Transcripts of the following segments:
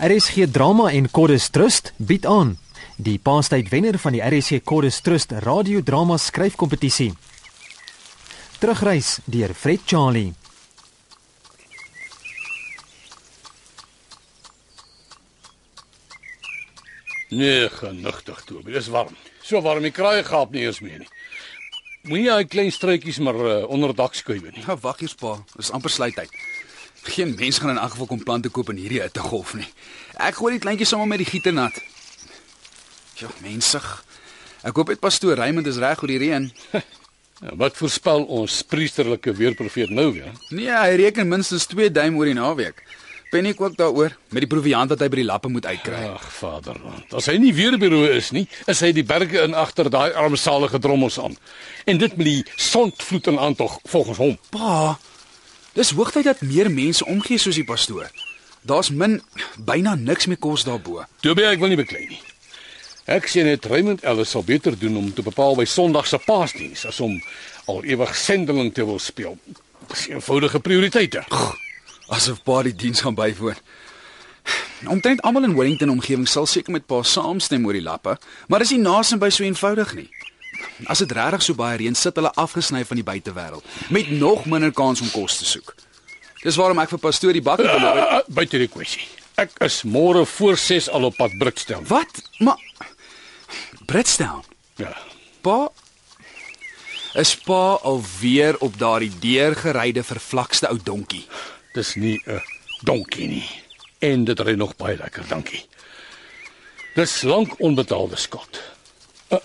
RSG Drama en Chorus Trust bied aan die paastyd wenner van die RSG Chorus Trust radiodrama skryfkompetisie. Terugreis deur Fred Charlie. Nee, genigtig toe. Dit is warm. So warm die kraaie gaap nie eens meer nie. Moenie daai klein struitjies maar uh, onder dak skuif nie. Ja, wag eers pa, dis amper sluittyd. Geen mens gaan in elk geval kom plante koop in hierdie hittegolf nie. Ek gooi die kleintjies sommer met die gieter nat. Ja, mensig. Ek hoop dit pastoor Raymond is reg oor die reën. Ja, wat voorspel ons priesterlike weerprofeet nou weer? Nee, hy reken minstens 2 duim oor die naweek. Penny ook daaroor met die proviant wat hy by die lappe moet uitkry. Ag, Vaderland. As hy nie weerbureau is nie, is hy die berge in agter daai armsalige drommels aan. En dit met die sondvloed en aantog volgens hom. Pa, dis hoogtyd dat meer mense omgee soos die pastoor. Daar's min byna niks meer kos daarbo. Tobie, ek wil nie beklei nie. Ek sien net Raymond Ellis sal beter doen om te bepaal by Sondag se paasdiens as om al ewig sendeling te wil speel. Dis eenvoudige prioriteite. Asof pa die diens gaan bywoon. Omtrent almal in Wellington omgewing sal seker met pa saamstem oor die lappe, maar is nie naasien by so eenvoudig nie. As dit regtig so baie reën, sit hulle afgesny van die buitewêreld met nog minder kans om kos te soek. Dis waarom ek vir pastoor die bakkie beloof het. Uh, buite die kwessie. Ek is môre voor 6 al op pad Britstel. Wat? Maar Britstown. Ja. Pa is pa alweer op daardie deurgeryde vervlakste ou donkie. Dis nie 'n donkie nie. En dit ry nog baie lekker, dankie. Dis lank onbetaalde skuld. Uh,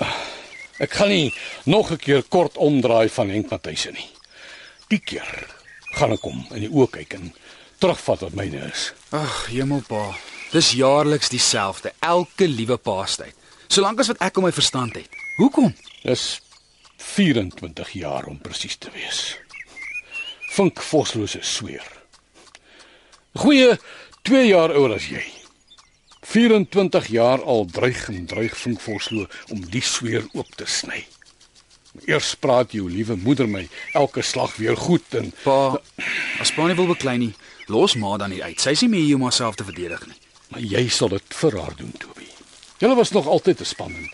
ek gaan nie nog 'n keer kort omdraai van Henk Matthys nie. Die keer gaan ek hom in die oë kyk en terugvat wat myne is. Ag, hemelpa. Dis jaarliks dieselfde, elke liewe paastyd. Solank as wat ek om my verstand het. Hoekom? Dis 24 jaar om presies te wees. Vink Voslose sweer. Goeie 2 jaar ouer as jy. 24 jaar al dreig en dreig Vink Voslo om die sweer oop te sny. Eers praat jou liewe moeder my elke slag weer goed en Pa, as pa nie wil beklei nie, los ma dan nie uit. Sy is nie meer hier om haarself te verdedig nie. maar jy sal dit vir haar doen, Toby. Julle was nog altyd 'n span. en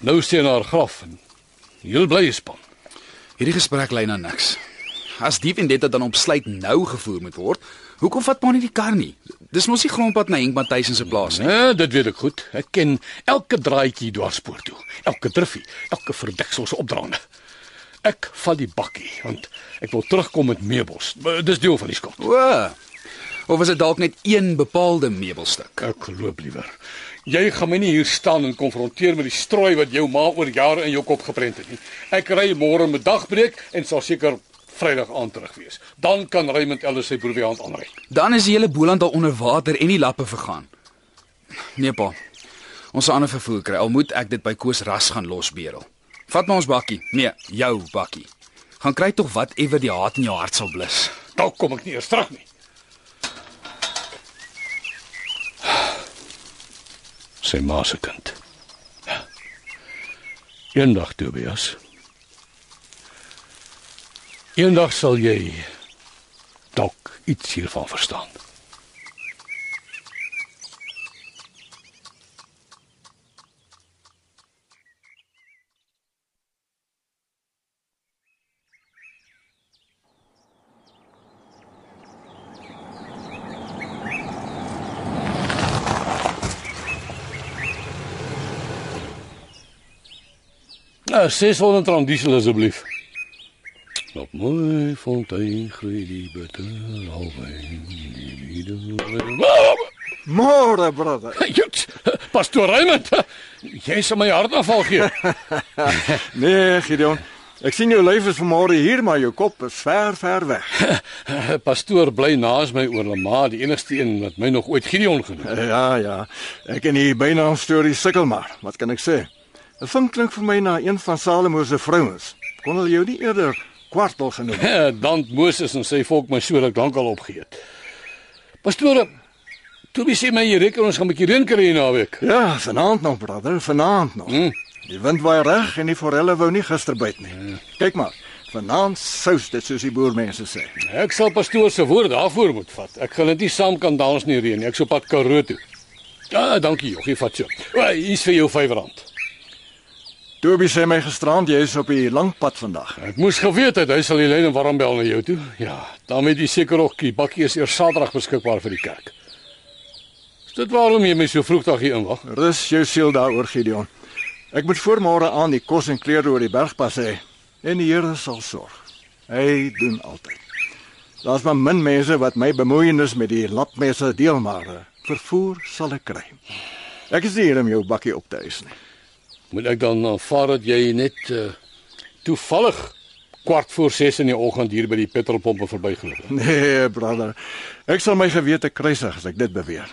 Nou sien haar graf en heel bly span. Hierdie gesprek lei na niks. As die vendetta dan op sluit nou gevoer moet word, hoekom vat pa nie die kar nie? Dis mos nie grondpad na Henk Matthys se plaas nie. Ja, dit weet ek goed. Ek ken elke draadjie dwarspoor toe, elke druffie, elke verdeksel se opdraande. Ek vat die bakkie want ek wil terugkom met meubels. Dis deel van die skuld. O. Of is dit dalk net een bepaalde meubelstuk? Ek loop liewer. Jy gaan my nie hier staan en konfronteer met die strooi wat jou ma oor jare in jou kop geprent het nie. Ek ry môre met dagbreek en sal seker Vrydag aand terug wees. Dan kan Raymond Ellis sy proviant aanry. Dan is die hele Boland al onder water en die lappe vergaan. Nee pa. Ons sal ander vervoer kry. Al moet ek dit by Koos Ras gaan losberel. Vat maar ons bakkie. Nee, jou bakkie. Gaan kry tog whatever die haat in jou hart sal blus. Dalk kom ek nie eers terug nie. Sy ma se kind. Eendag Tobias. Eendag sal jy dalk iets hiervan verstaan. Nou, 600 rand diesel asseblief. Op mooi fontein groei die bitter alwyn. Môre, brother. Jut, Pastor Raymond, jy sal my hart afval gee. Nee, Gideon. Ek sien jou lyf is vanmôre hier, maar jou kop is ver, ver weg. Pastoor bly naas my oor Lama, die enigste een wat my nog ooit Gideon genoem. het. Ja, ja. Ek en die bynaam storie sukkel maar. Wat kan ek sê? 'n Vink klink vir my na een van Salomo se vrouens. Kon hulle jou nie eerder kwartel genoem? het? Dan Moses en sy volk my so ruk lank al opgeëet. Pastoor, toe wie sê my jy reken ons gaan 'n bietjie reën kry hier naweek. Ja, vanaand nog, brother, vanaand nog. Hm. Die wind waai reg en die forelle wou nie gister byt nie. Kyk maar. Vanaand sous dit soos die boermense sê. Ek sal pastoor se woord daarvoor moet vat. Ek gaan dit nie saam kan dans nie reën nie. Ek sou pad Karoo toe. Ja, dankie joggie, vat so. O, hier's vir jou R5. Toby sê my gisterand jy is op die lang pad vandag. Ek moes geweet het hy sal die lyn en warm bel na jou toe. Ja, dan weet jy seker ook die bakkie is eers Saterdag beskikbaar vir die kerk. Is dit waarom jy my so vroegdag hier inwag? Rus jou siel daaroor Gideon. Ek moet voormôre aan die kos en klere oor die bergpas hê en die Here sal sorg. Hy doen altyd. Daar's maar min mense wat my bemoeienis met die lapmesse deel maar vervoer sal ek kry. Ek is nie hier om jou bakkie op te eis nie. Moet ek dan aanvaar dat jy net uh, toevallig kwart voor 6 in die oggend hier by die petrolpompe verbygeloop het? Nee, brother. Ek sal my gewete kruisig as ek dit beweer.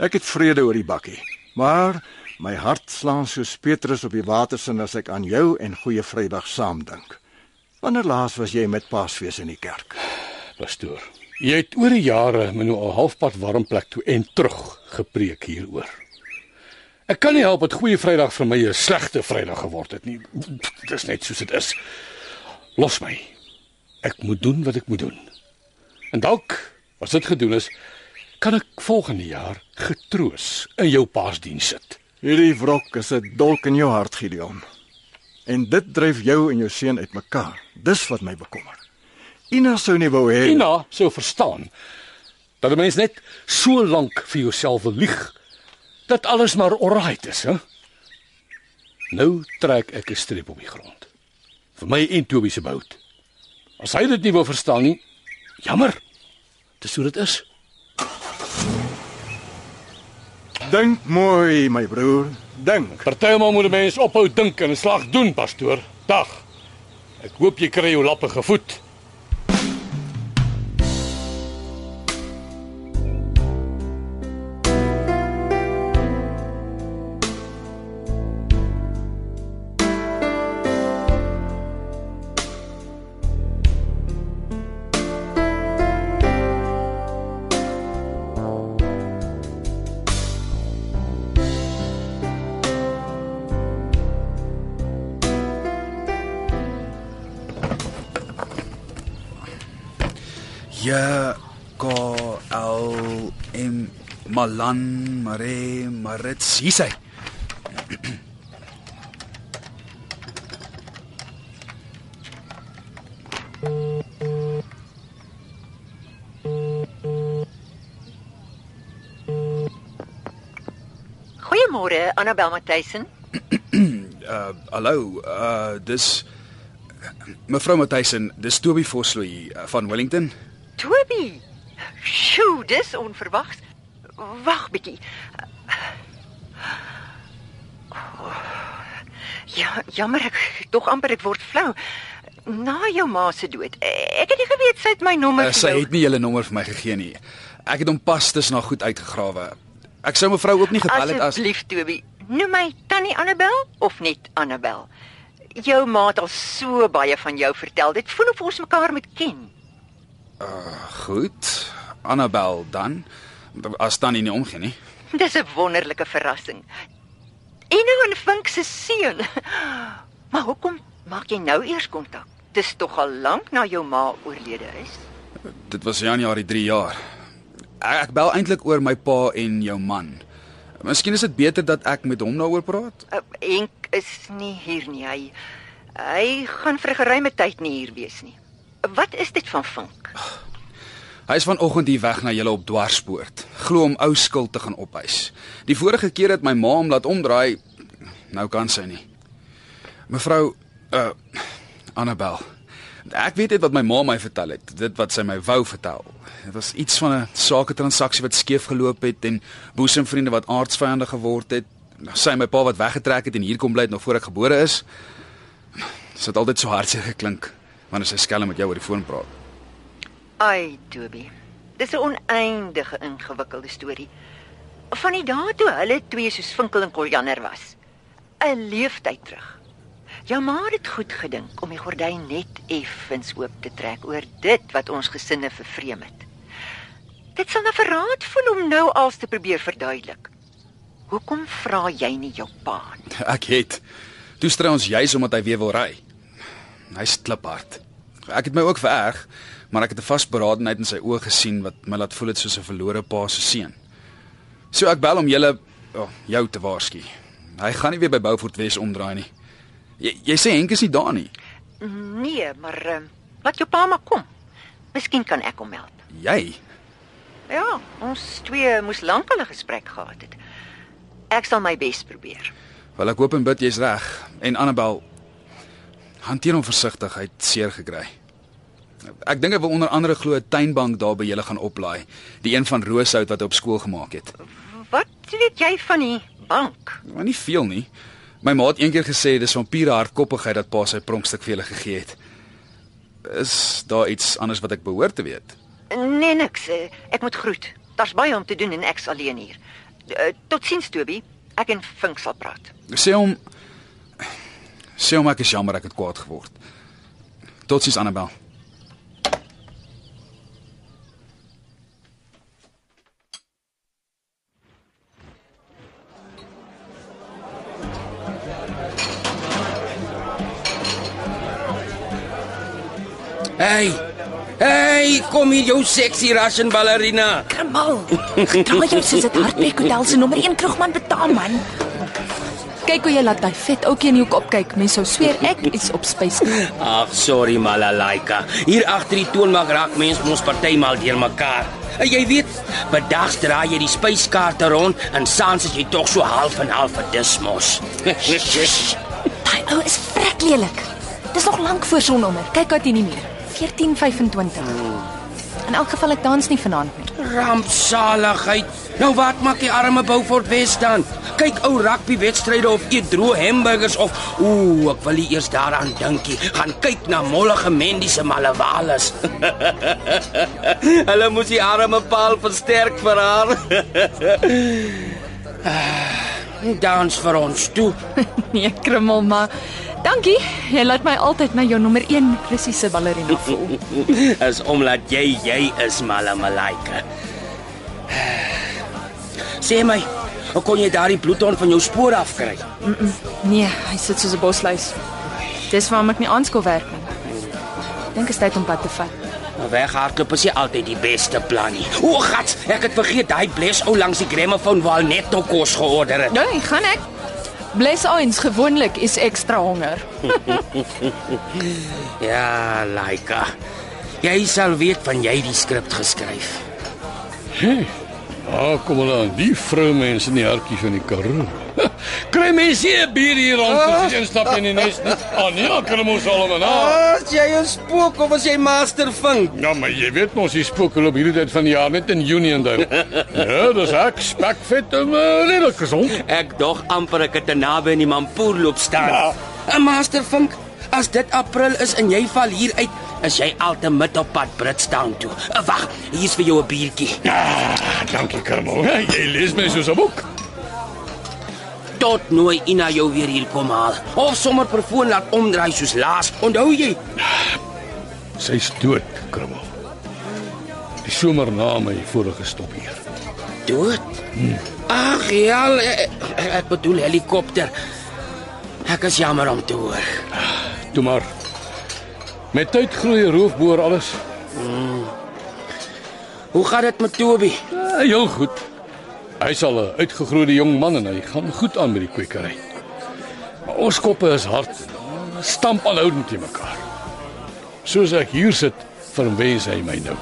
Ek het vrede oor die bakkie, maar my hart slaan soos Petrus op die watersin as ek aan jou en Goeie Vrydag saam dink. Wanneer laas was jy met Paasfees in die kerk? Pastoor, jy het oor die jare my nou al halfpad warm plek toe en terug gepreek hieroor. Ek kan nie help dat Goeie Vrydag vir my 'n slegte Vrydag geword het nie. Dit is net soos dit is. Los my. Ek moet doen wat ek moet doen. En dalk as dit gedoen is, kan ek volgende jaar getroos in jou paasdiens sit. Hierdie wrok is 'n dolk in jou hart, Gideon. En dit dryf jou en jou seun uitmekaar. Dis wat my bekommer. Ina sou nie wou hê Ina sou verstaan dat 'n mens net so lank vir jouself wil lieg dat alles maar alright is, hè? Nou trek ek 'n streep op die grond. Vir my en Toby se bout. As hy dit nie wil verstaan nie, jammer. Dis hoe dit is. dink mooi, my broer. Dink. Partymal moet 'n mens ophou dink en 'n slag doen, pastoor. Dag. Ek hoop jy kry jou lappe gevoed. Malan Mare Marits. Hier's hy. Goeiemôre, Annabel Matthysen. Uh hallo, uh dis Mevrou Matthysen, dis Toby Vosloo hier uh, van Wellington. Toby. Sjoe, dis onverwags. Wag bietjie. Oh, Ja, jammer ek tog amper ek word flou. Na jou ma se dood. Ek het nie geweet sy het my nommer Uh, sy het nie julle nommer vir my gegee nie. Ek het hom pas tussen haar goed uitgegrawe. Ek sou mevrou ook nie gebel het as Asseblief Toby, noem my Tannie Annabel of net Annabel. Jou ma het al so baie van jou vertel. Dit voel of ons mekaar moet ken. goed. Annabel dan. As dan nie omgee nie. Dis 'n wonderlike verrassing. Eno en Vink se seun. Maar hoekom maak jy nou eers kontak? Dis tog al lank na jou ma oorlede is. Dit was Januarie 3 jaar. Ek, bel eintlik oor my pa en jou man. Miskien is dit beter dat ek met hom daaroor praat. Uh, Enk is nie hier nie. Hy hy gaan vir 'n geruime tyd nie hier wees nie. Wat is dit van Vink? Hy is vanoggend hier weg na julle op dwarspoort. Glo om ou skuld te gaan ophys. Die vorige keer het my ma hom laat omdraai. Nou kan sy nie. Mevrou uh Annabel. Ek weet net wat my ma my vertel het, dit wat sy my wou vertel. Dit was iets van 'n saketransaksie wat skeef geloop het en boesemvriende wat aardsvyande geword het. Sy en my pa wat weggetrek het en hier kom bly het nog voor ek gebore is. Dit het altyd so hartseer geklink wanneer sy skelm met jou oor die foon praat. Ai, Toby. Dis 'n oneindige ingewikkelde storie. Van die dae toe hulle twee soos Vinkel en Koljanner was. 'n Leeftyd terug. Jou ma het goed gedink om die gordyn net effens oop te trek oor dit wat ons gesinne vervreem het. Dit sal na verraad voel om nou als te probeer verduidelik. Hoekom vra jy nie jou pa nie? Ek het. Toe stry ons juis omdat hy weer wil ry. Hy's kliphard. Ek het my ook vererg, maar ek het 'n vasberadenheid in sy oë gesien wat my laat voel dit soos 'n verlore pa se seun. So ek bel om julle oh, jou te waarsku. Hy gaan nie weer by Beaufort Wes omdraai nie. Jy, jy sê Henk is nie daar nie. Nee, maar uh, laat jou pa maar kom. Miskien kan ek hom help. Jy? Ja, ons twee moes lank al 'n gesprek gehad het. Ek sal my bes probeer. Wel ek hoop en bid jy's reg. En Annabel hanteer hom versigtig, hy het seer gekry. Ek dink hy wil onder andere glo 'n tuinbank daar by julle gaan oplaai, die een van Rooshout wat hy op skool gemaak het. Wat weet jy van die bank? Maar nie veel nie. My ma het eendag gesê dis van pure hardkoppigheid dat pa sy pronkstuk vir julle gegee het. Is daar iets anders wat ek behoort te weet? Nee niks. eh, Ek moet groet. Daar's baie om te doen en ek's alleen hier. Eh, Totsiens Toby. Ek en Vink sal praat. Sê hom sê hom ek is jammer ek het kwaad geword. Totsiens Annabel. Hey, kom hier jou sexy Russian ballerina. Kamal. Daai jou soos dit Hartbeek Hotel se nommer 1 kroegman betaal man. Kyk hoe jy laat daai vet ouetjie in die hoek opkyk. Mens sou sweer ek is op spys. Ag, sorry Malalaika. Hier agter die toonbank raak mens mos partymal deurmekaar. En jy weet, bedags draai jy die spyskaarte rond en saans is jy tog so half en half 'n dismos. Daai ou is vrek lelik. Dis nog lank voor son nommer. Kyk wat hier nie meer. 1425. In elk geval ek dans nie vanaand nie. Rampsaligheid. Nou wat maak die arme Beaufort Wes dan? Kyk ou rugbywedstryde of eet droë hamburgers of ooh, ek wil nie eers daaraan dinkie. Gaan kyk na mollige mendiese malawales. Hulle moes die arme paal versterk vir haar. Ah, Dans vir ons toe. Nee, krummel maar. Dankie. Jy laat my altyd na jou nommer 1 Russiese ballerina voel. Is omdat jy jy is Malamalaika. Sê my, hoe kon jy daardie bloedhond van jou spoor afkry? Nee, hy sit soos 'n bosluis. Dis waarom ek nie aanskool werk nie. Dink is tyd om pad te vat. Maar weghardloop is nie altyd die beste plan nie. O, gats, ek het vergeet daai bles ou langs die gramofoon waar net nou kos georder het. Nee, gaan ek. Bless ons gewoonlik is ekstra honger. Ja, Laika. Jy sal weet van jy die skrip geskryf. Ah, kom maar aan. Die vroumense in die hartjie van die Karoo. Kry mense hier 'n bier hier rond as jy instap in die nes nie. Ah nee, kan ons almal na. As jy 'n spook of as jy master vink. Ja, maar jy weet mos die spook loop hierdie tyd van die jaar net in Junie en dan. Ja, dis ek spekvet en uh, redelik gesond. Ek dog amper ek het te naby in die mampoer loop staan. Ja. 'n Master vink, as dit April is en jy val hier uit, is jy altemid op pad Britstown toe. Uh, Wag, hier's vir jou 'n biertjie. Ah, dankie Karmo. Jy lees my soos 'n boek. Tot nooi Ina jou weer hier kom haal. Of sommer per foon laat omdraai soos laas. Onthou jy? Sy's dood, Karmo. Die somer na my vorige stop hier. Dood? Ag ja, ek, ek bedoel helikopter. Ek is jammer om te hoor. Toe maar. Met tyd groei roofboer alles. Hoe gaan dit met Toby? Ja, heel goed. Hy's al 'n uitgegroeide jong man en hy gaan goed aan met die kwekery. Maar ons koppe is hard. Stamp aanhoudend te mekaar. Soos ek hier sit, verwens hy my nou.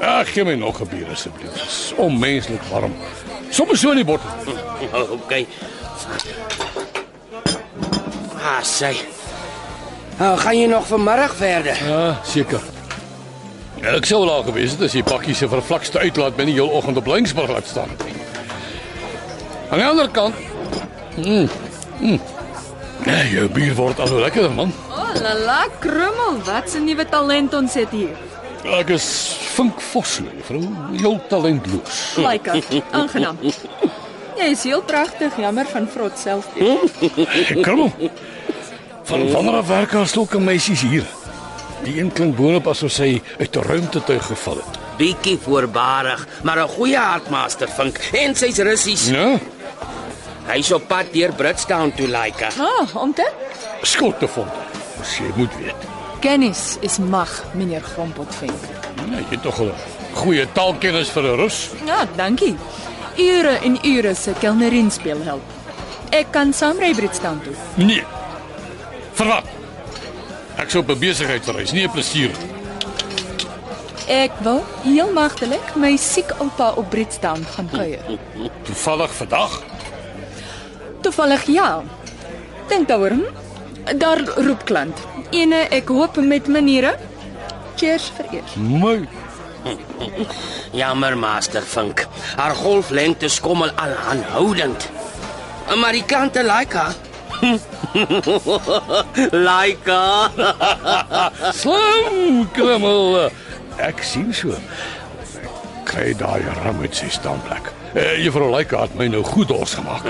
Ag, gee my nog 'n bier asseblief. Dit is onmenslik warm. Sommige so in die bottel. Okay. Ah, sê. Nou, gaan jy nog vanmiddag verder? Ja, seker. Ja, ek sou wel al gewees het as jy pakkie se vervlakste uitlaat binne heel oggend op Lyngsburg laat staan. Aan die ander kant. Mm. Mm. Ja, jou bier word al lekkerder man. Oh la la, krummel. Wat 'n nuwe talent ons het hier. Ek is Vink Vosloo, vrou, heel talentloos. Laika, aangenaam. Jy is heel pragtig, jammer van vrot self. Kom. Van wanneer af werk daar sulke meisies hier? Die een klink boonop asof sy uit 'n ruimtetuig geval het. Bietjie voorbarig, maar 'n goeie hartmaster vink en sy's russies. Ja, Hy's op pad deur Britstown toe, Laika. Ah, om te? skottefonte. As jy moet weet. Kennis is mag, meneer Grompotvink. Nee, jy het tog 'n goeie taalkennis vir 'n Rus. Ja, dankie. Ure en ure se kelnerin speel help. Ek kan saamry Britstown toe. Nee. Vir wat? Ek sou op 'n besigheidsreis, nie 'n plesier. Ek wil heel magtelik my siek oupa op Britstown gaan kuier. Toevallig vandag. Toevallig ja. Dink daaroor. Hm? Daar roep klant. Ene ek hoop met maniere. Cheers vir eers. Mooi. Jammer, Master Fink. Haar golflengte skommel al aanhoudend. Maar die klante like haar. Haar. Slim, krummel. Ek sien so. Kry daai ram met sy standplek. Eh, Juffrou Leica het my nou goed dors gemaak.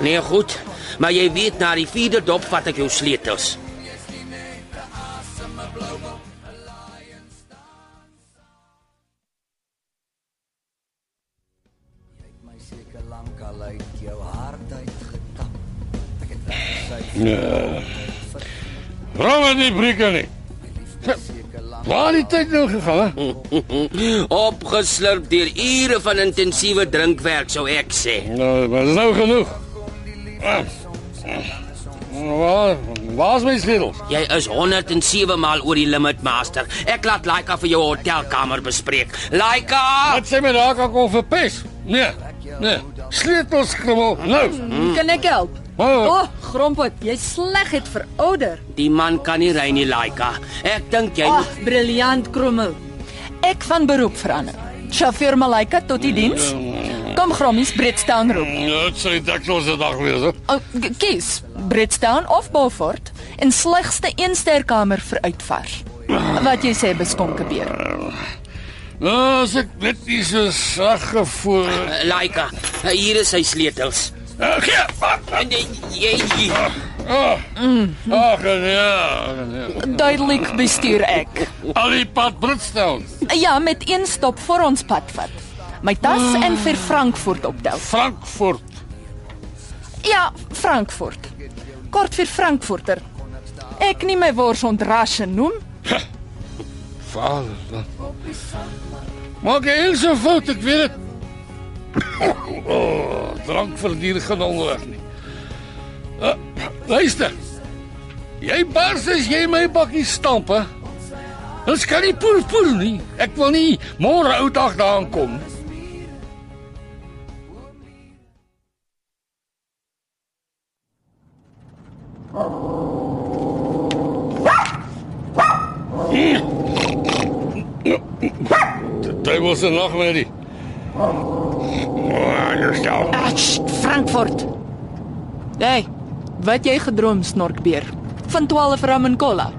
Nee, goed. Maar jy weet na die vierde dop vat ek jou sleutels. Het nie brieke nie. Waar het die tyd nou gegaan? Opgeslurp deur ure van intensiewe drinkwerk, sou ek sê. Nou, maar dis nou genoeg. Ah. Waar, is my sleutels? Jy is 107 maal oor die limit, Master. Ek laat Laika vir jou hotelkamer bespreek. Laika! Wat sê my daar kan kom verpes? Nee. Nee. Sleutels skrommel. Nou. Kan ek help? Oh, O, oh, Grompot, jy sleg het verouder. Die man kan nie ry nie, Laika. Ek dink jy Ag, moet oh, briljant krommel. Ek van beroep verander. Chauffeur Malaika tot die diens. Kom Grommies Britstown roep. dit sê daksels se dag weer. Oh, kies Britstown of Beaufort en slegste een sterkamer vir uitvars. Wat jy sê beskonke beer. Nou, as ek net nie so sag gevoel. Laika, hier is sy sleutels. Gee. En jy jy Ah. Ag nee. nee. Duidelik bestuur ek. Al die pad Britstown. Ja, met een stop voor ons pad vat. My tas en vir Frankfurt optel. Frankfurt. Ja, Frankfurt. Kort vir Frankfurter. Ek nie my wors ontrasje noem. Vader. Maak jy heel so fout, ek weet dit. Oh, drank verdier geen onderweg nie. Uh, luister. Jy bars as jy my bakkie stamp, hè? Ons kan nie poel poel nie. Ek wil nie môre ou dag daaraan kom. Dit was 'n nagmerrie. Oh, jy stel. Ach, Frankfurt. Hey, wat jy gedroom snorkbeer? Van 12 rum en cola.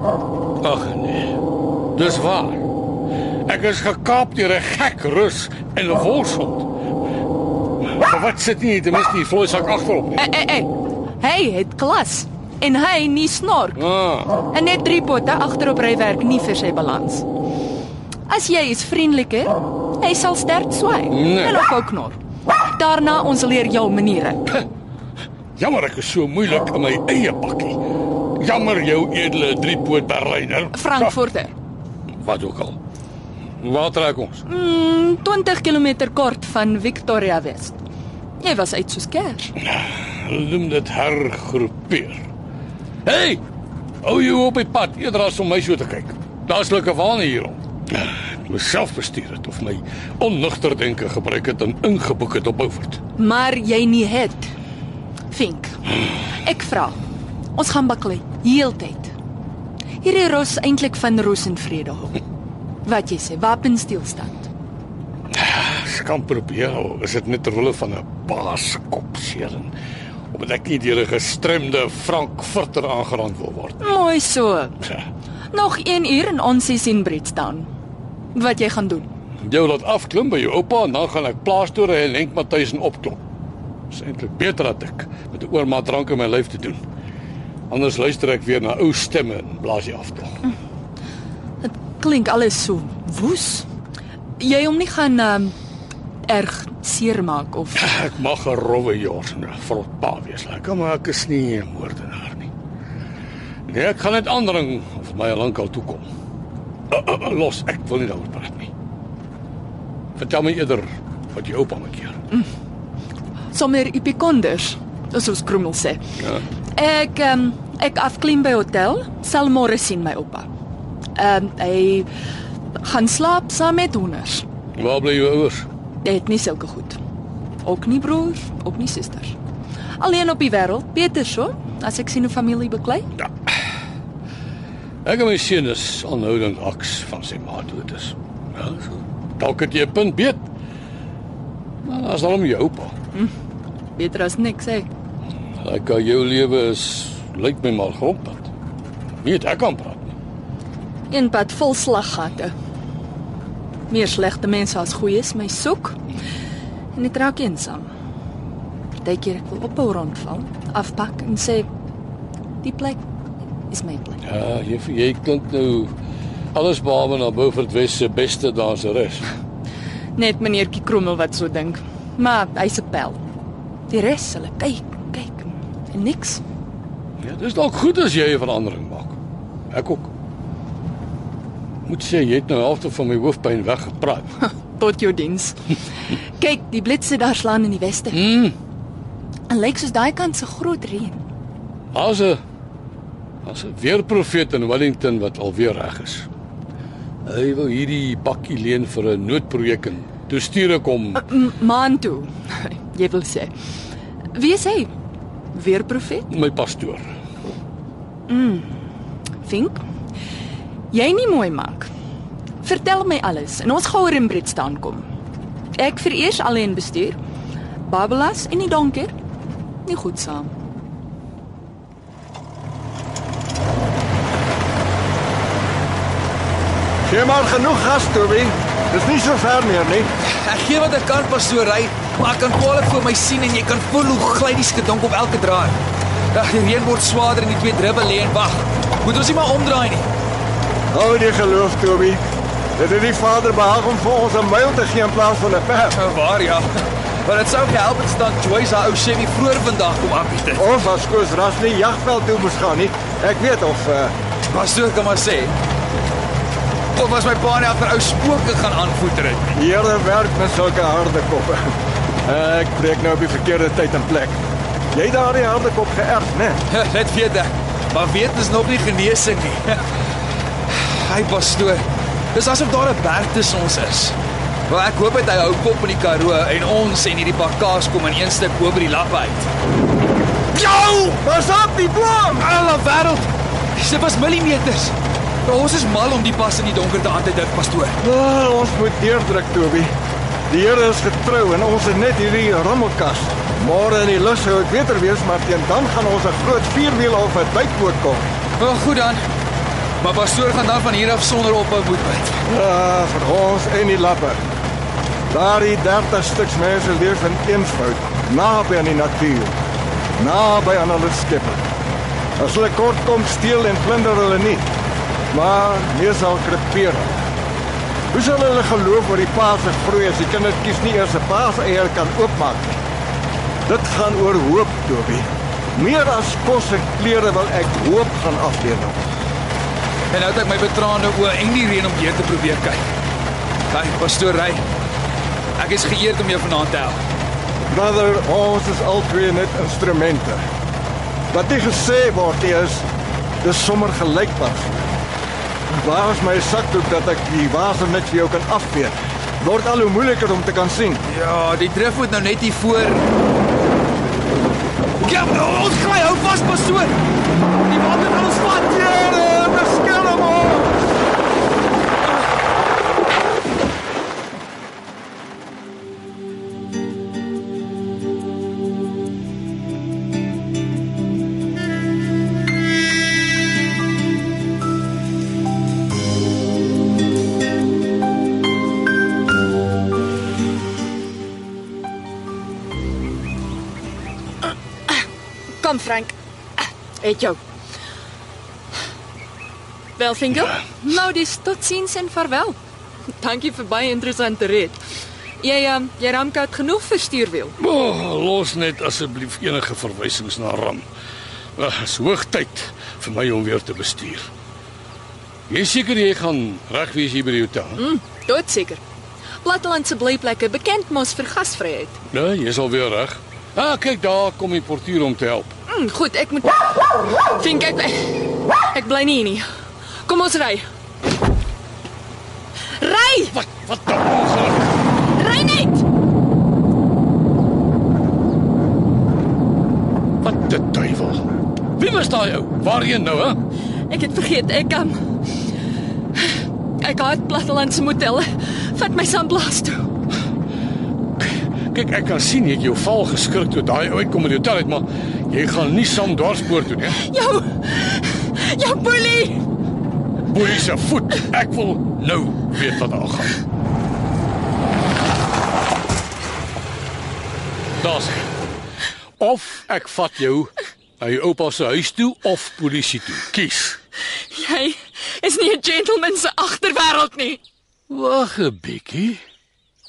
Ag nee. Dis waar. Ek is gekaap deur 'n gek rus en 'n wolfshond. Maar wat sit nie ten minste die vloeisak agterop nie. Hey, hey, hey. Hy het klas en hy nie snork. Ah, En net drie potte agterop ry werk nie vir sy balans. As jy is vriendeliker, hy sal sterk swaai Nee. en ook ook knor. Daarna ons leer jou maniere. jammer ek is so moeilik in my eie bakkie. Jammer jou edele driepoot berliner. Frankfurter. Wat ook al. Waar trek ons? Mm, 20 km kort van Victoria West. Jy was uit soos kers. Noem dit hergroepeer. Hey! Hou jou op die pad eerder as om my so te kyk. Daar's lekker waan hier rond. Ek moes self bestuur het of my onnugter denke gebruik het en ingeboek het op Beaufort. Maar jy nie het. Vink. Ek vra. Ons gaan baklei heeltyd. Hierdie ros eintlik van Rosenvrede hom. Wat jy sê, wapenstilstand. Skam probeer, is dit net ter wille van 'n baas kopsering. Omdat ek nie deur 'n gestremde Frankfurter aangerand wil word. Mooi so. Ja. Nog 1 uur en ons is in Britstown. Wat jy gaan doen? Jou laat afklim by jou oupa en dan gaan ek plaas toe ry en Henk Matthys en opklop. Dis eintlik beter dat ek met 'n oormaat drank in my lyf te doen. Anders luister ek weer na ou stemme en blaas jy af tog. Dit klink alles so woes. Jy hom nie gaan um, erg seermaak of Ek mag 'n rowwe jors en 'n vrot pa wees, lekker, maar ek is nie 'n moordenaar nie. Nee, ek gaan net aandring of my lankal toe kom. Los, ek wil nie daaroor praat nie. Vertel my eerder wat jou oupa maak hier. Sommer epikonders, soos ons krommel sê. Ja. Ek um, ek afklim by hotel, sal môre sien my oupa. Ehm um, hy gaan slaap saam met honders. Waar bly jou ouers? Hy het nie sulke goed. Ook nie broers, ook nie susters. Alleen op die wêreld, beter so, as ek sien 'n familie beklei. Ek en my seun is aanhoudend aks van sy ma dood is. Ja, so. Dalk het jy 'n punt beet. Maar as dan om jou oupa. Beter as niks, hè. Ek gou jou lewe is lyk my maar grondpad. Nie het ek kan praat nie. Een pad vol slaggate. Meer slegte mense as goeies my soek. En dit raak eensaam. Partykeer ek wil ophou rondval, afpak en sê die plek is my plek. Ja, jy jy klink nou alles behalwe na Beaufort West se beste danseres. Net meneertjie Krommel wat so dink. Maar hy's 'n pel. Die res hulle kyk, kyk en niks. Ja, dis dalk goed as jy 'n verandering maak. Ek ook. Moet sê jy het nou halfte van my hoofpyn weggepraat. Tot jou diens. kyk, die blitse daar slaan in die weste. Mm. En lyk soos daai kant se groot reën. Daar's 'n daar's 'n weerprofeet in Wellington wat alweer reg is. Hy wil hierdie bakkie leen vir 'n noodprojek en toe stuur ek hom M maan toe. Jy wil sê. Wie is hy? Weer profet? my pastoor. Vink. Jy nie mooi maak. Vertel my alles en ons gaan oor in Brit staan kom. Ek vereers alleen bestuur. Babelas en die donker. Nie goed saam. Gee maar genoeg gas, Toby. Dis nie so ver meer nie. Ek gee wat ek kan pastoor ry, maar ek kan kwaliek vir my sien en jy kan voel hoe gly die skedonk op elke draai. Ag, die reën word swaarder en die twee dribbel lê en wag. Moet ons nie maar omdraai nie. Hou die geloof, Toby. Dit het die Vader behaag om vir ons 'n myl te gee in plaas van 'n ver. Nou waar ja. Maar dit sou gehelp het staan Joyce haar ou Chevy vroeër vandag kom aanbied. het. Ons was koers ras nie jagveld toe moes gaan nie. Ek weet of uh, Pastoor kan maar sê. Of was my pa net agter ou spooke gaan aanvoeter het. Here werk met sulke harde koppe. Ek breek nou op die verkeerde tyd en plek. Jy het daardie harde kop geërf, né? Net weet ek. Maar weet is nog nie genesing nie. Hy pastoor. Dis asof daar 'n berg tussen ons is. Wel ek hoop dit hy hou kop in die Karoo en ons en hierdie pak kaas kom in een stuk by die lappe uit. Jou! Pas op die boom! Alle wêreld. Dit was millimeters. Maar ons is mal om die pas in die donkerte aan te dik, pastoor. Ah, ons moet deurdruk, Toby. Die Here is getrou en ons het net hierdie rommelkas. Môre in die lus sou dit beter wees, maar teen dan gaan ons 'n groot vierwiel of 'n duikboot kom. Wel goed dan. Maar pastoor gaan dan van hier af sonder ophou moet byt. Ja, vir ons en die lappe. Daardie 30 stuks mense leef in eenvoud, naby aan die natuur, naby aan hulle skepper. As hulle kort kom steel en plunder hulle nie, maar meer sal krepeer. Hoe sal hulle geloof oor die paas se groei as die kindertjies nie eers 'n paas eier kan oopmaak nie? Dit gaan oor hoop, Toby. Meer as kos en klere wil ek hoop gaan aflewer. En nou het ek my betraande oë en die reën om deur te probeer kyk. Hey, pastoor Ry. Ek is geëerd om jou vanaand te help. Brother, ons is albei net instrumente. Wat nie gesê word nie is dis sommer gelykbaar. Waar is my sakdoek dat ek die water net vir jou kan afvee? Word al hoe moeiliker om te kan sien. Ja, die drif moet nou net hier voor. Ja, ons kry hou vas pastoor. Die water gaan ons vat. Here, Frank. Het jou. Wel Finkel? Nou dis totsiens en vaarwel. Dankie vir baie interessante rit. Jy um, jy ramkout genoeg vir stuurwiel. Oh, los net asseblief enige verwysings na Ram. Dit is hoogtyd vir my om weer te bestuur. Jy seker jy gaan reg wees hier by die hotel? Mm, doodseker. Plattelandse blyplekke bekend mos vir gasvryheid. Nee, jy is al weer reg. Ah, kyk daar kom die portier om te help. Mm, goed, ek moet Vink ek ek bly nie hier nie. Kom ons ry. Ry! Wat wat dan ongeluk? Ry net! Wat die duiwel? Wie was daai ou? Waarheen nou, hè? Ek het vergeet ek um, ek het plattelandse motelle. Vat my sandblaas toe. Kyk, ek kan sien jy het jou val geskrik toe daai ou uitkom in die hotel uit, maar jy gaan nie saam dwarspoor toe nie. Jou jou boelie. Boelie se voet. Ek wil nou weet wat daar gaan. Daar's hy. Of ek vat jou na jou oupa se huis toe of polisie toe. Kies. Jy is nie 'n gentleman se agterwêreld nie. Wag 'n bietjie.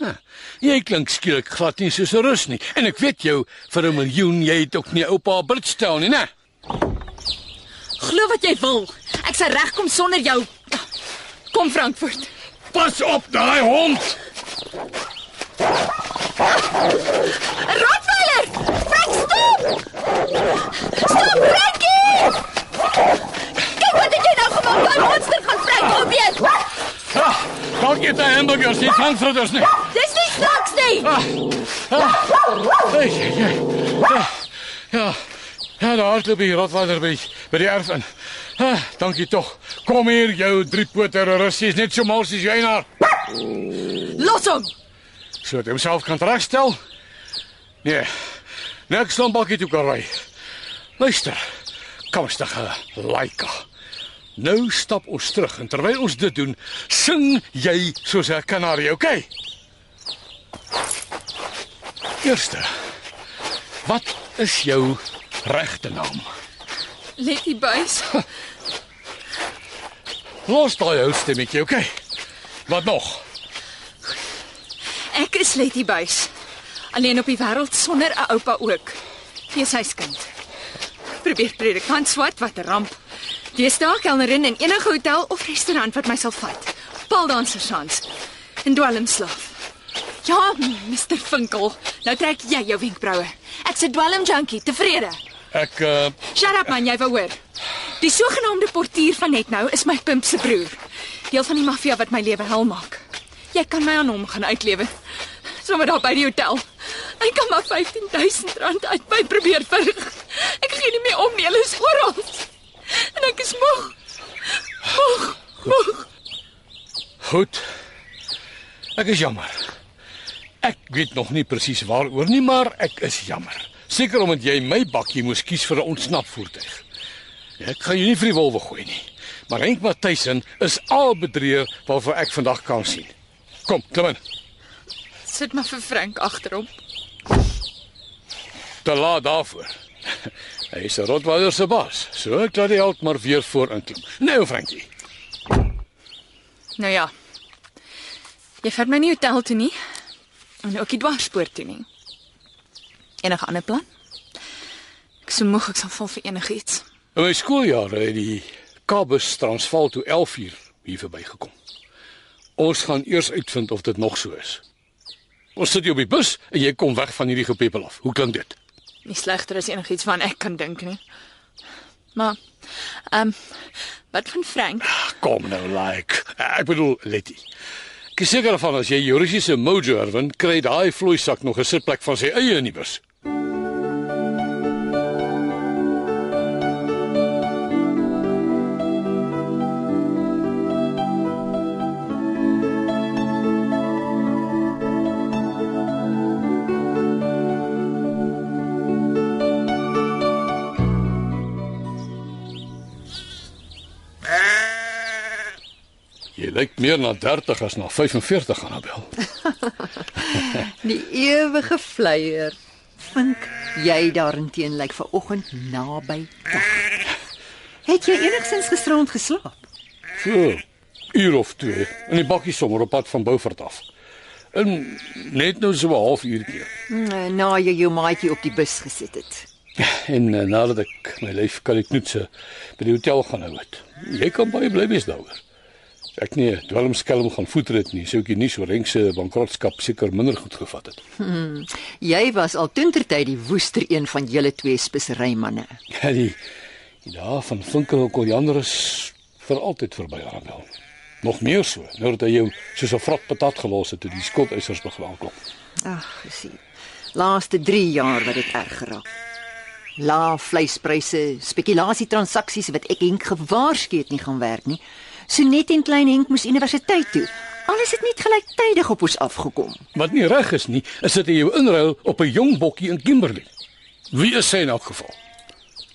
Ha, jy klink skielik glad nie soos 'n rus nie. En ek weet jou vir 'n miljoen, jy het ook nie oupa Bridgetown nie, né? Glo wat jy wil. Ek sal regkom sonder jou. Kom Frankfurt. Pas op daai hond. 'n Rottweiler! Frank, stop! Stop, Frankie! Kyk wat het jy nou gemaak? Daai monster gaan Frank opweek. Ah, dalk eet hy hamburgers, nie frankfurters nie. Dis nie snaaks nie. Hey, hey, hey. Ja. Ja. Daar loop die Rottweiler by by die erf in. Ah, dankie tog. Kom hier jou driepoot terrorist, jy's net so mal soos jy nou. Los hom. So het homself kan regstel. Nee. Niks dan bakkie toe kan ry. Luister. Kom stig, Laika. Nou stap ons terug en terwyl ons dit doen, sing jy soos 'n kanarie, okay? Eerste. Wat is jou regte naam? Letty Buys. Los daai ou stemmetjie, okay? Wat nog? Ek is Letty Buys. Alleen op die wêreld sonder 'n oupa ook. Wees huiskind. Probeer predikant swat wat 'n ramp. Wees daar kelnerin in enige hotel of restaurant wat my sal vat. Paaldansersans. En dwelmslaaf. Ja, Mr Vinkel. Nou trek jy jou wenkbroue. Ek's 'n dwelm junkie, tevrede. Ek uh Shut up man, jy wou hoor. Die sogenaamde portier van net nou is my pimp se broer. Deel van die maffia wat my lewe hel maak. Jy kan my aan hom gaan uitlewe. Sommige daar by die hotel. Hy kan maar R15000 uit my probeer verg. Ek gee nie meer om nie, hulle is oral. En ek is moeg. Moeg. Moeg. goed. Ek is jammer. Ek weet nog nie presies waaroor nie, maar ek is jammer. Seker omdat jy my bakkie moes kies vir 'n ontsnapvoertuig. Ek gaan jou nie vir die wolwe gooi nie. Maar Henk Matthysen is al bedrieër waarvoor ek vandag kan sien. Kom, klim in. Sit maar vir Frank agterom. Te laat daarvoor. Hy is 'n Rottweiler se baas. So ek laat die held maar weer voor inklim. Nou, Frankie. Nou ja. Jy vat my nie hotel toe nie. En ook nie dwarspoor toe nie. Enige ander plan? Ek is so moeg ek sal val vir enigiets. In my skooljare het die Kabus Transvaal toe 11 uur hier verbygekom. Ons gaan eers uitvind of dit nog so is. Ons sit hier op die bus en jy kom weg van hierdie gepepel af. Hoe klink dit? Nie slegter as enigiets van ek kan dink nie. Maar ehm um, wat van Frank? Kom nou, like. Ek bedoel, Letty. Ek is seker van as jy jou Russiese mojo herwin, kry daai vloeisak nog 'n sitplek van sy eie in die bus. Lyk meer na 30 as na 45, Annabel. Die ewige vleier. Vink jy daarenteen lyk vanoggend naby dag. Het jy enigsins gisterond geslaap? So, uur of twee in die bakkie sommer op pad van Beaufort af. En net nou so 'n halfuurtjie. Mm, Na jy jou maatjie op die bus gesit het. En uh, nadat ek my lyf kan ek knoetse by die hotel gaan hou het. Jy kan baie bly wees daaroor. Ek nee, dwelmskelm gaan voetrit nie, sou ek nie so Renk se bankrotskap seker minder goed gevat het. Jy was al toentertyd die woester een van julle twee speserymanne. Ja, die die dae van Vinkel en Koljander is vir altyd verby, Arabel. Nog meer so, nou dat hy jou soos 'n vrot patat gelos het toe die skuldeisers begin aanklop. Ag, gesien. Laaste 3 jaar wat dit erg geraak. Lae vleispryse, spekulasietransaksies wat ek Henk gewaarsku het nie gaan werk nie. So net en klein Henk moes universiteit toe. Alles het net gelyktydig op ons afgekom. Wat nie reg is nie, is dit jy jou inruil op 'n jong bokkie in Kimberley. Wie is sy in elk geval?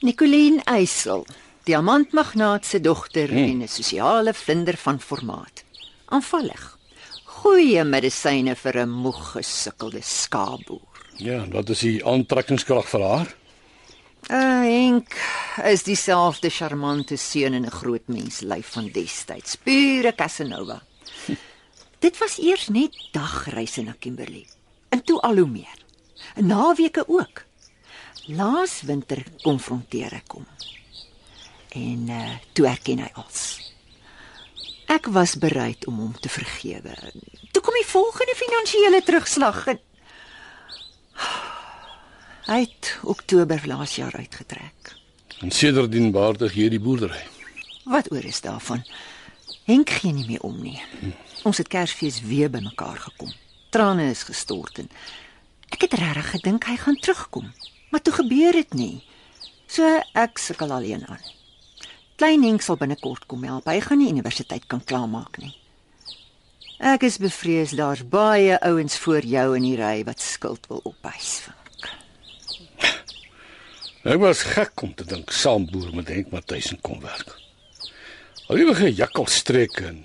Nicoline Eysel, diamantmagnaat se dogter hmm. en 'n sosiale vlinder van formaat. Aanvallig. Goeie medisyne vir 'n moeg gesukkelde skaapboer. Ja, wat is die aantrekkingskrag vir haar? Uh, Henk is dieselfde charmante seun in 'n groot mens lyf van destyds, pure Casanova. Dit was eers net dagreise na Kimberley. En toe al hoe meer. Naweke ook. Laas winter konfronteer ek hom. En uh, toe erken hy als. Ek was bereid om hom te vergewe. Toe kom die volgende finansiële terugslag. En... Hy het Oktober laas jaar uitgetrek. En sedertdien baardig hier die boerdery. Wat oor is daarvan? Henk gee nie meer om nie. Ons het Kersfees weer bymekaar gekom. Trane is gestort en ek het regtig gedink hy gaan terugkom, maar toe gebeur dit nie. So ek sukkel alleen aan. Klein Henk sal binnekort kom help. Hy gaan nie universiteit kan klaarmaak nie. Ek is bevrees daar's baie ouens voor jou in die ry wat skuld wil ophys. Ek was gek om te dink saamboer met Henk Matthys kom werk. Alewige jakkalstreke en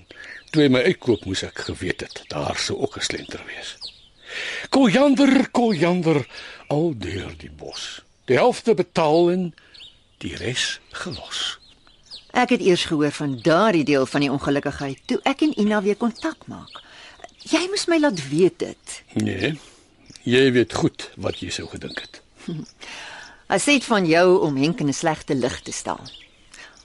toe my uitkoop moes ek geweet het daar sou ook 'n slenter wees. Koljander, koljander al deur die bos. Die helfte betaal en die res gelos. Ek het eers gehoor van daardie deel van die ongelukkigheid toe ek en Ina weer kontak maak. Jy moes my laat weet dit. Nee. Jy weet goed wat jy sou gedink het. Sê dit van jou om Henk in 'n slegte lig te stel.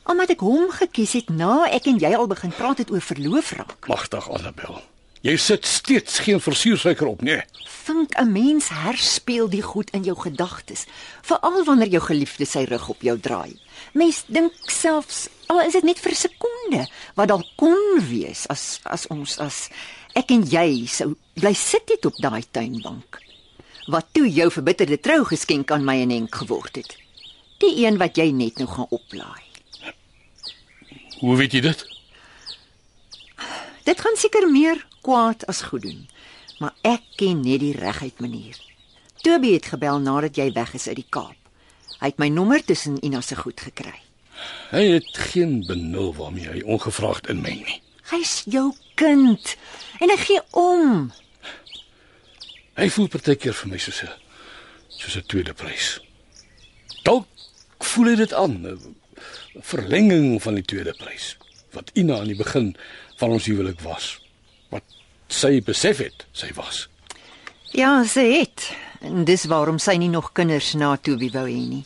Omdat ek hom gekies het na ek en jy al begin praat het oor verloof raak. Magtig Annabel. Jy sit steeds geen versuursuiker op nie. Vink 'n mens herspeel die goed in jou gedagtes, veral wanneer jou geliefde sy rug op jou draai. Mens dink selfs al is dit net vir 'n sekonde wat dalk kon wees as as ons as ek en jy sou bly sit het op daai tuinbank wat toe jou verbitterde trougeskenk aan my en Henk geword het. Die een wat jy net nou gaan oplaai. Hoe weet jy dit? Dit gaan seker meer kwaad as goed doen, maar ek ken net die reguit manier. Toby het gebel nadat jy weg is uit die Kaap. Hy het my nommer tussen Ina se goed gekry. Hy het geen benul waarmee hy ongevraagd inmeng nie. Hy's jou kind en hy gee om. Hy voel partykeer vir my soos 'n soos 'n tweede prys. Dalk voel hy dit aan, 'n verlenging van die tweede prys wat Ina aan die begin van ons huwelik was. Wat sy besef het, sy was. Ja, sy het. En dis waarom sy nie nog kinders na Toby wou hê nie.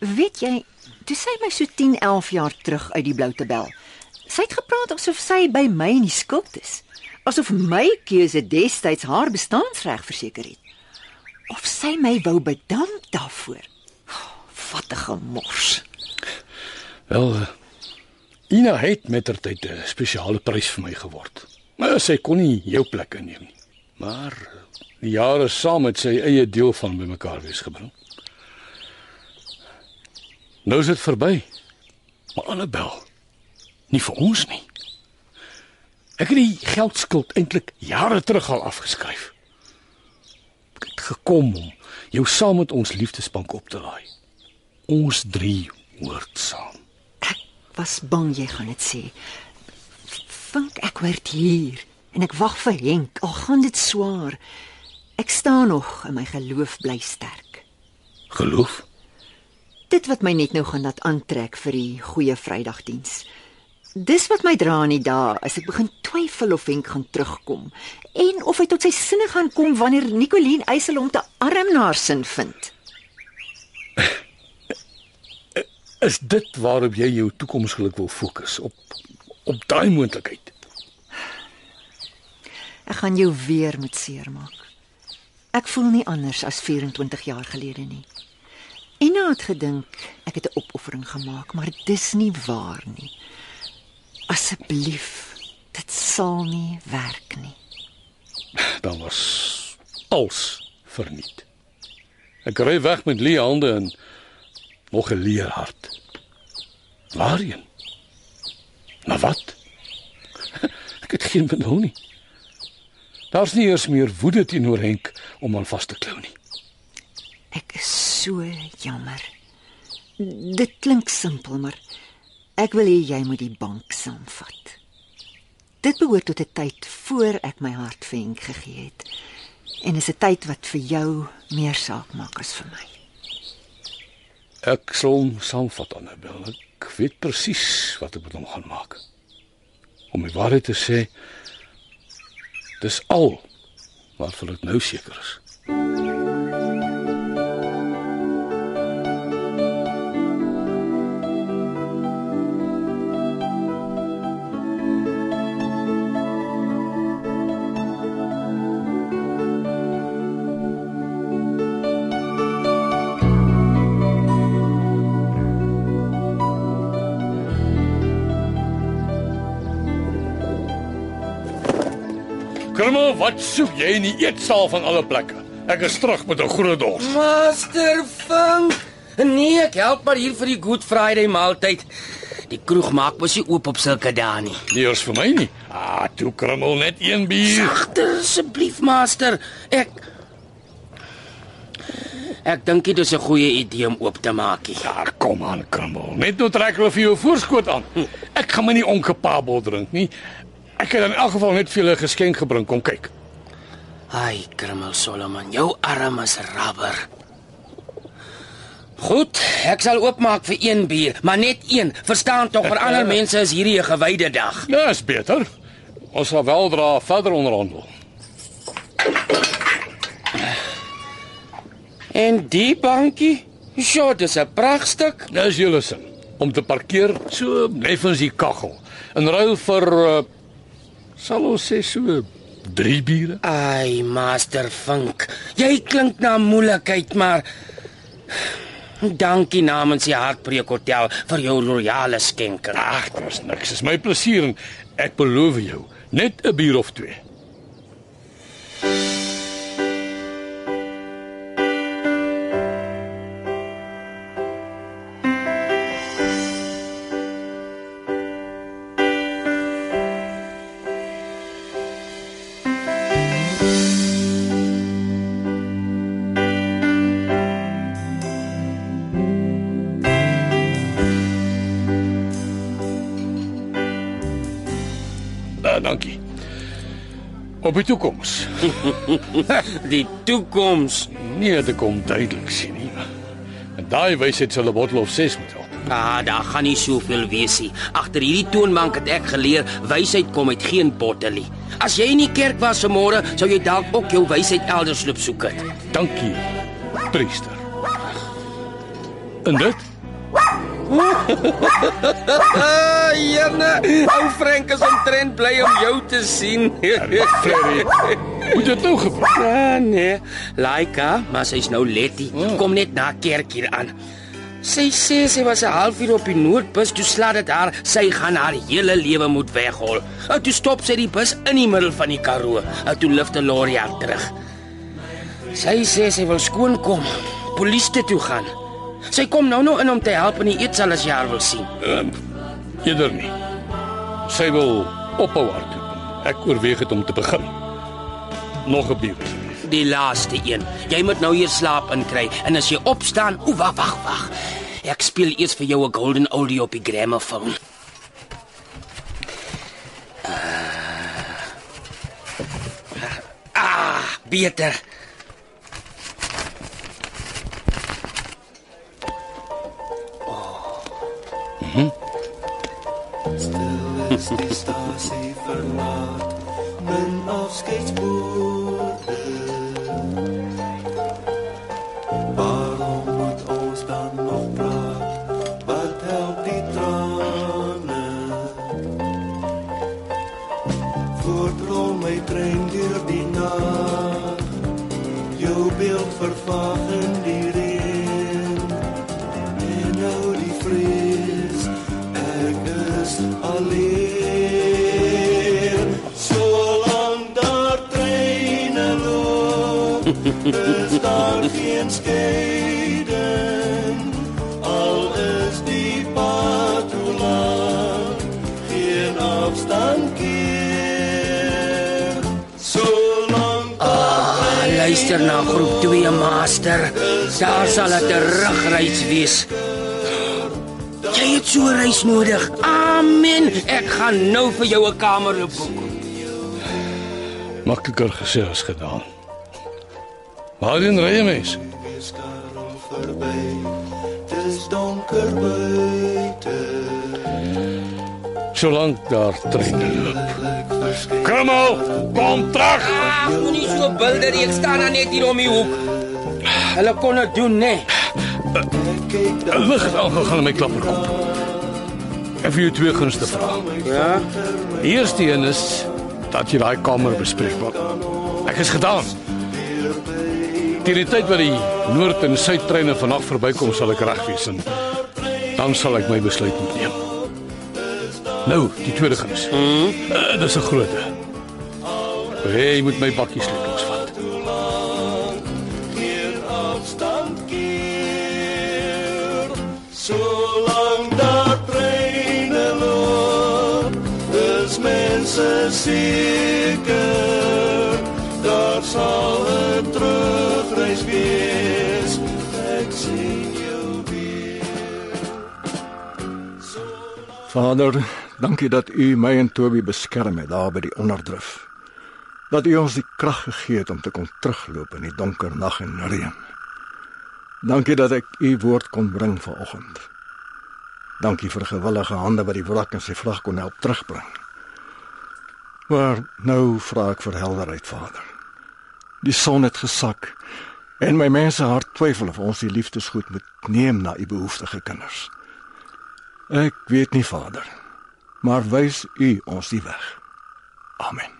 Weet jy, toe sy my so 10, 11 jaar terug uit die blou te bel. Sy het gepraat asof sy by my in die skuld is. Asof my keuse destyds haar bestaansreg verseker het. Of sy my wou bedank daarvoor. Wat 'n gemors. Wel, uh, Ina het mettertyd 'n spesiale prys vir my geword. Maar sy kon nie jou plek inneem nie. Maar uh, die jare saam het sy eie deel van bymekaar wees gebring. Nou is dit verby. Maar Annabel, nie vir ons nie. Ek het die geldskuld eintlik jare terug al afgeskryf. Ek het gekom om jou saam met ons liefdesbank op te laai. Ons drie hoort saam. Ek was bang jy gaan dit sê. Vink ek hoort hier en ek wag vir Henk. Al gaan dit swaar. Ek staan nog en my geloof bly sterk. Geloof? Dit wat my net nou gaan laat aantrek vir die goeie Vrydagdiens. Dis wat my dra in die dae as ek begin twyfel of Henk gaan terugkom en of hy tot sy sinne gaan kom wanneer Nicoline Eysel hom te arm na haar sin vind. Is dit waarop jy jou toekomsgeluk wil fokus op op daai moontlikheid? Ek gaan jou weer met seermaak. Ek voel nie anders as 24 jaar gelede nie. Ina het gedink ek het 'n opoffering gemaak, maar dis nie waar nie. Asseblief, dit sal nie werk nie. Dan was als verniet. Ek ry weg met leë hande en nog 'n leë hart. Waarheen? Na wat? Ek het geen benul nie. Daar's nie eers meer woede teenoor Henk om aan vas te klou nie. Ek is so jammer. Dit klink simpel, maar ek wil hê jy moet die bank saamvat. Dit behoort tot 'n tyd voor ek my hart vir Henk gegee het. En is 'n tyd wat vir jou meer saak maak as vir my. Ek sal saamvat Annabel. Ek weet presies wat ek met hom gaan maak. Om die waarheid te sê, dis al waarvan ek nou seker is. Krummel, wat soek jy in die eetsaal van alle plekke? Ek is terug met 'n groot dors. Master Funk. Nee, ek help maar hier vir die Good Friday maaltyd. Die kroeg maak mos nie oop op sulke dae nie. Nie eers vir my nie. Ah, toe Krummel net een bier. Sagter asseblief, master. Ek Ek dink dit is 'n goeie idee om oop te maak. Daar kom aan, Krummel. Net nou trek hulle vir jou voorskoot aan. Ek gaan my nie onkapabel drink nie. Ek het in elk geval net vir julle 'n geskenk gebring. Kom kyk. Ai, Krimmel Solomon, jou arm is rubber. Goed, ek sal oopmaak vir een bier, maar net een. Verstaan tog, vir ander mense is hierdie 'n gewyde dag. Ja, is beter. Ons sal weldra verder onderhandel. En die bankie? Sjoe, dis 'n pragtstuk. Dis julle sin om te parkeer so neffens die kaggel. In ruil vir uh, sal ons sê so 3 biere. Ai, Master Funk. Jy klink na moeilikheid, maar dankie namens die Hartbreek Hotel vir jou royale skenking. Ag, dis niks. Dis my plesier en ek beloof jou, net 'n bier of twee. Dankie. Op die toekoms. Die toekoms. Nee, dit kom duidelik sien nie. En daai wysheid sal 'n bottel of 6 moet help. Ah, daar gaan nie soveel wees nie. Agter hierdie toonbank het ek geleer wysheid kom uit geen bottelie. As jy in die kerk was vanmôre, sou jy dalk ook jou wysheid elders loop soek het. Dankie, priester. En dit? Ah, Jenne, ou Frank is omtrent bly om jou te sien. Freddy. Moet dit nou gebeur? Ah, nee. Laika, maar sy's nou Letty. Oh. Kom net na kerk hier aan. Sy sê sy was 'n halfuur op die Noordbus, toe slaat dit haar, sy gaan haar hele lewe moet weghol. En toe stop sy die bus in die middel van die Karoo. En toe lift 'n lorry haar terug. Sy sê sy wil skoon kom, polisie toe gaan. Sy kom nou nou in om te help in die eetsaal as jy haar wil sien. Um, eerder nie. Sy wil ophou hardloop. Ek oorweeg dit om te begin. Nog 'n bier asseblief. Die laaste een. Jy moet nou hier slaap inkry en as jy opstaan, o wag wag wag. Ek speel eers vir jou 'n golden oldie op die gramofoon. Ah, ah beter. Is die stasie verlaat min afskeidswoorde waarom moet luister na groep 2 master. Daar sal 'n terugreis wees. Jy het so 'n reis nodig. Amen. Ek gaan nou vir jou 'n kamer boek. Makliker gesê as gedaan. Waarheen ry jy mens? Solank daar treine loop. Krummel, kom terug. Ag, moenie so bilder, ek staan dan net hier om die hoek. Hulle kon dit doen, né? Nee. Lig het aangegaan in my klapperkop. Ek vir jou twee gunste vra. Ja. Die eerste een is dat jy daai kamer bespreek word. Ek is gedaan. Teen die tyd wat die noord en suidtreine vanaand verbykom, sal ek reg wees en dan sal ek my besluit moet neem. Nou, die tweede guns. Mm. Uh, dis 'n grootte. Jy moet my bakkie sleutels vat. Geen afstand keer. Solank daar treine loop, is mense seker. Daar sal 'n terugreis wees. Ek sien jou weer. Vader, dankie dat U my en Toby beskerm het daar by die onderdrif. Dat U ons die krag gegee het om te kon terugloop in die donker nag en reën. Dankie dat ek U woord kon bring vanoggend. Dankie vir gewillige hande wat die wrak in sy vrag kon help terugbring. Maar nou vra ek vir helderheid, Vader. Die son het gesak en my mense hart twyfel of ons die liefdesgoed moet neem na U behoeftige kinders. Ek weet nie, Vader, maar wys U ons die weg. Amen.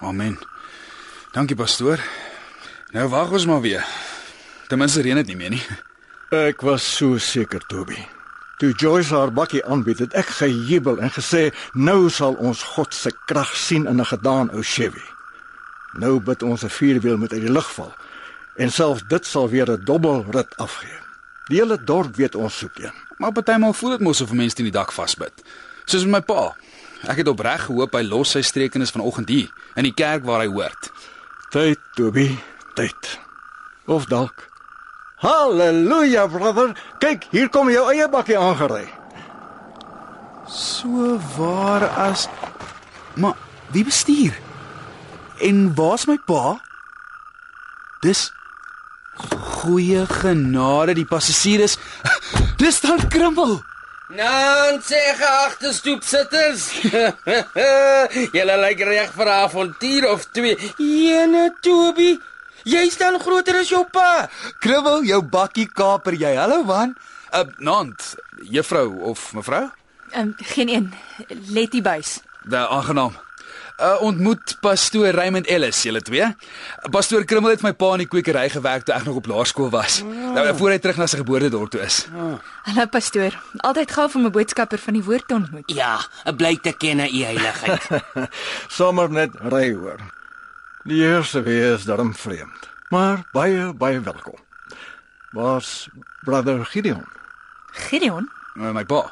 Amen. Dankie pastoor. Nou wag ons maar weer. Ten minste reën dit nie meer nie. Ek was so seker, Toby. Toe Joyce haar bakkie aanbied, het ek gejubel en gesê, "Nou sal ons God se krag sien in 'n gedaan ou Chevy." Nou bid ons 'n vierwiel met uit die lug val. En selfs dit sal weer 'n dobbelrit afgee. Die hele dorp weet ons soek een. Maar partymal voel dit mos of mense teen die dak vasbyt. Soos met my pa. Ek het opreg gehoop hy los sy strekenis vanoggend hier in die kerk waar hy hoort. Tyd, Toby, tyd. Of dalk Halleluja, brother. Kyk, hier kom jou eie bakkie aangery. So waar as Maar wie bestuur? En waar's my pa? Dis goeie genade die passasier is. Dis dan Krimmel. Nou, sê geagte stoepsitters. Julle lyk reg vir 'n avontuur of twee. Jene Toby, jy staan groter as jou pa. Krimmel, jou bakkie kaper jy. Hallo man. Uh, Nant, juffrou of mevrou? Um, geen een. Letty Buys. Da aangenaam. Uh, ontmoet pastoor Raymond Ellis, julle twee. Pastoor Krimmel het my pa in die kwekery gewerk toe ek nog op laerskool was. Nou voor hy terug na sy geboortedorp toe is. Hallo pastoor. Altyd gaaf om 'n boodskapper van die woord te ontmoet. Ja, bly te ken u heiligheid. Sommer net ry hoor. Die eerste weer is darm vreemd, maar baie baie welkom. Was brother Gideon? Gideon, Uh, my pa.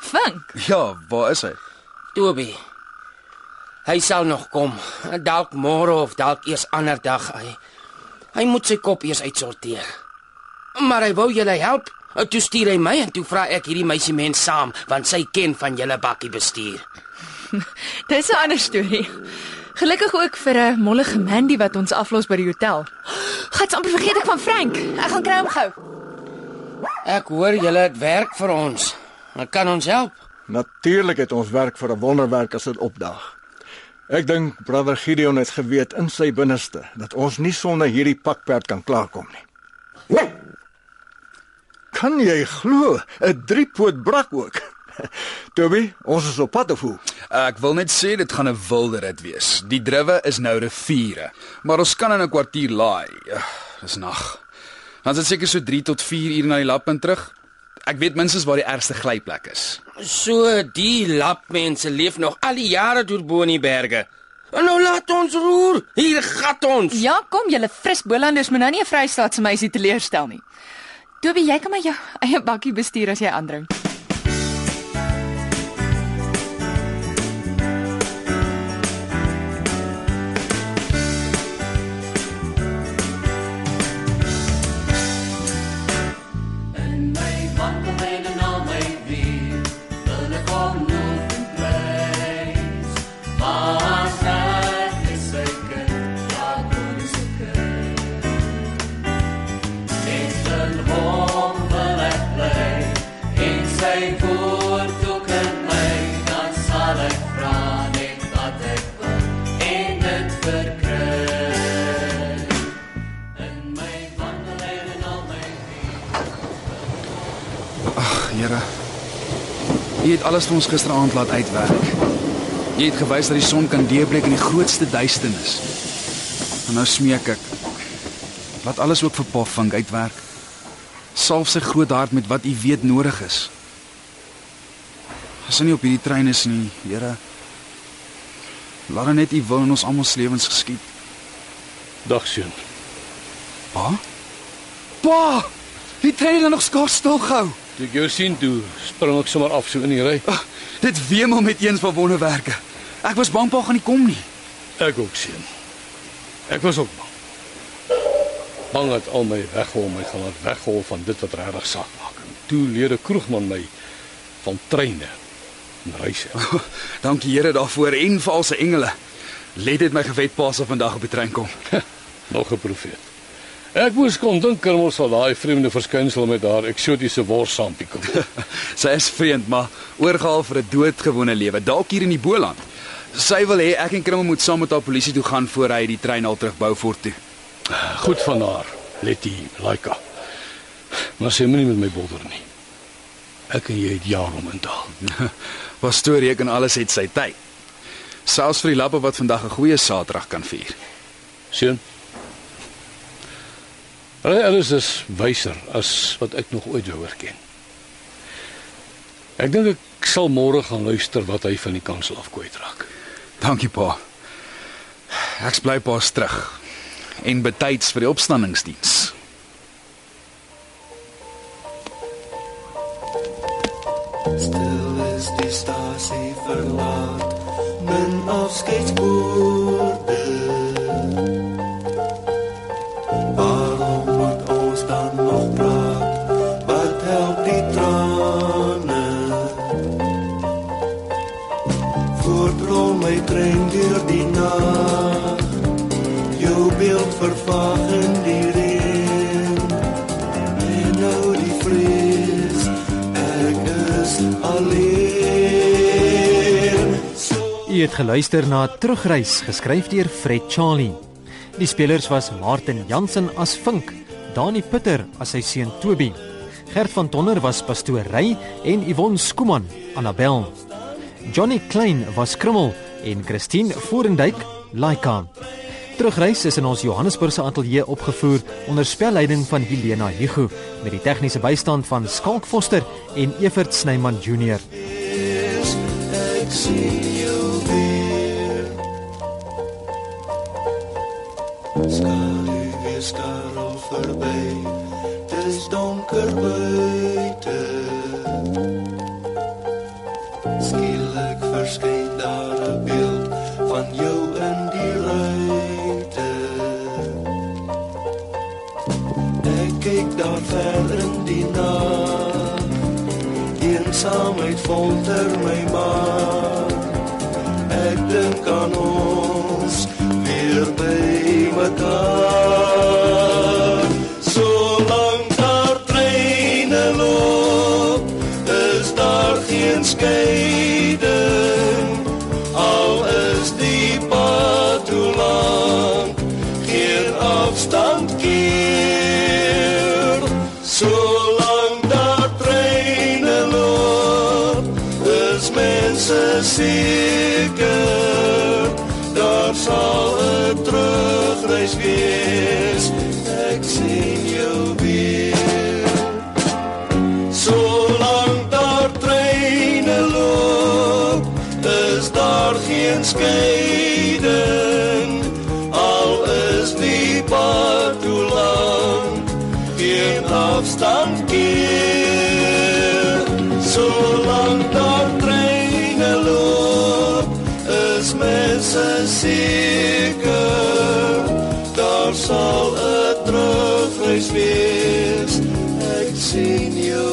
Vink. Ja, waar is hy? Toby. Hy sal nog kom. Dalk môre of dalk eers ander dag. Hy hy moet sy kop eers uitsorteer. Maar hy wou julle help. Toe stuur hy my en toe vra ek hierdie meisie mens saam want sy ken van julle bakkie bestuur. Dis 'n ander storie. Gelukkig ook vir 'n mollige Mandy wat ons aflos by die hotel. Gats amper vergeet ek van Frank. Ek gaan kry hom gou. Ek hoor julle het werk vir ons. Ek kan ons help. Natuurlik het ons werk vir 'n wonderwerk as dit opdaag. Ek dink brother Gideon het geweet in sy binneste dat ons nie sonder hierdie pakperd kan klaarkom nie. Kan jy glo, 'n driepoot brak ook. Toby, ons is op pad of hoe? Ek wil net sê dit gaan 'n wilde rit wees. Die drywe is nou riviere, maar ons kan in 'n kwartier laai. Dis nag. Dan is dit seker so 3 tot 4 uur na die lap en terug. Ek weet minstens waar die ergste glyplek is. So die lapmense leef nog al die jare deur bo in die berge. En nou laat ons roer. Hier gat ons. Ja, kom julle fris Bolanders moet nou nie 'n Vrystaatse meisie teleurstel nie. Toby, jy kan maar jou eie bakkie bestuur as jy aandring. Here. U het alles vir ons gisteraand laat uitwerk. U het gewys dat die son kan deurbreek in die grootste duisternis. En nou smeek ek laat alles ook vir Pa Vink uitwerk. Salf sy groot hart met wat u weet nodig is. As hy nie op hierdie trein is nie, Here. Laat dan net u wil in ons almal se lewens geskied. Dag seun. Pa? Pa! Die trein het nog skaars stil gehou. Toe ek jou sien toe, spring ek sommer af so in die ry. Ah, Dit wemel met eens van wonderwerke. Ek was bang pa gaan nie kom nie. Ek ook sien. Ek was ook bang. Bang dat al my weghol my gaan laat weghol van dit wat regtig saak maak. En toe leer 'n kroegman my van treine en reise. Dankie Here daarvoor en vir al se engele. Let dit my gewet pa sal vandag op die trein kom. Nog 'n profeet. Ek moes kon dink Kermel sal daai vreemde verskynsel met haar eksotiese worsampie kom. Sy is vreemd, maar oorgehaal vir 'n doodgewone lewe, dalk hier in die Boland. Sy wil hê ek en Krimmel moet saam met haar polisie toe gaan voor hy die trein al terug Beaufort toe. Goed van haar, Letty, Laika. Maar sy moenie met my bodder nie. Ek en jy het jaar om in taal. Pastoor reken alles het sy tyd. Selfs vir die lappe wat vandag 'n goeie Saterdag kan vier. Sien? Hulle alles is wyser as wat ek nog ooit wou ken. Ek dink ek sal môre gaan luister wat hy van die kansel af kwyt raak. Dankie pa. Ek bly pas terug en betyds vir die opstanningsdiens. Stil is die stasie verlaat het geluister na Terugreis geskryf deur Fred Charlie. Die spelers was Martin Jansen as Vink, Dani Pitter as sy seun Toby, Gert van Tonner was pastoor Ry en Yvonne Skuman Annabel. Johnny Klein was Krummel en Christine Forendyk Laika. Terugreis is in ons Johannesburgse ateljee opgevoer onder spelleiding van Helena Hugo met die tegniese bystand van Skalk Foster en Evert Snyman Junior. ek sien jou Skadu weer skarrel verby Dis donker buite Skielik verskyn daar 'n beeld van jou in die ruimte. Ek kyk daar ver in die nag Eensaamheid folter my maar sal 'n terugreis wees. Ek sien jou weer. Solank daar treine loop, is daar geen skeiding. Al is die pad toe lank, geen afstand keer. Solank daar treine loop, is mense seker. Sal 'n terugreis wees. Ek sien jou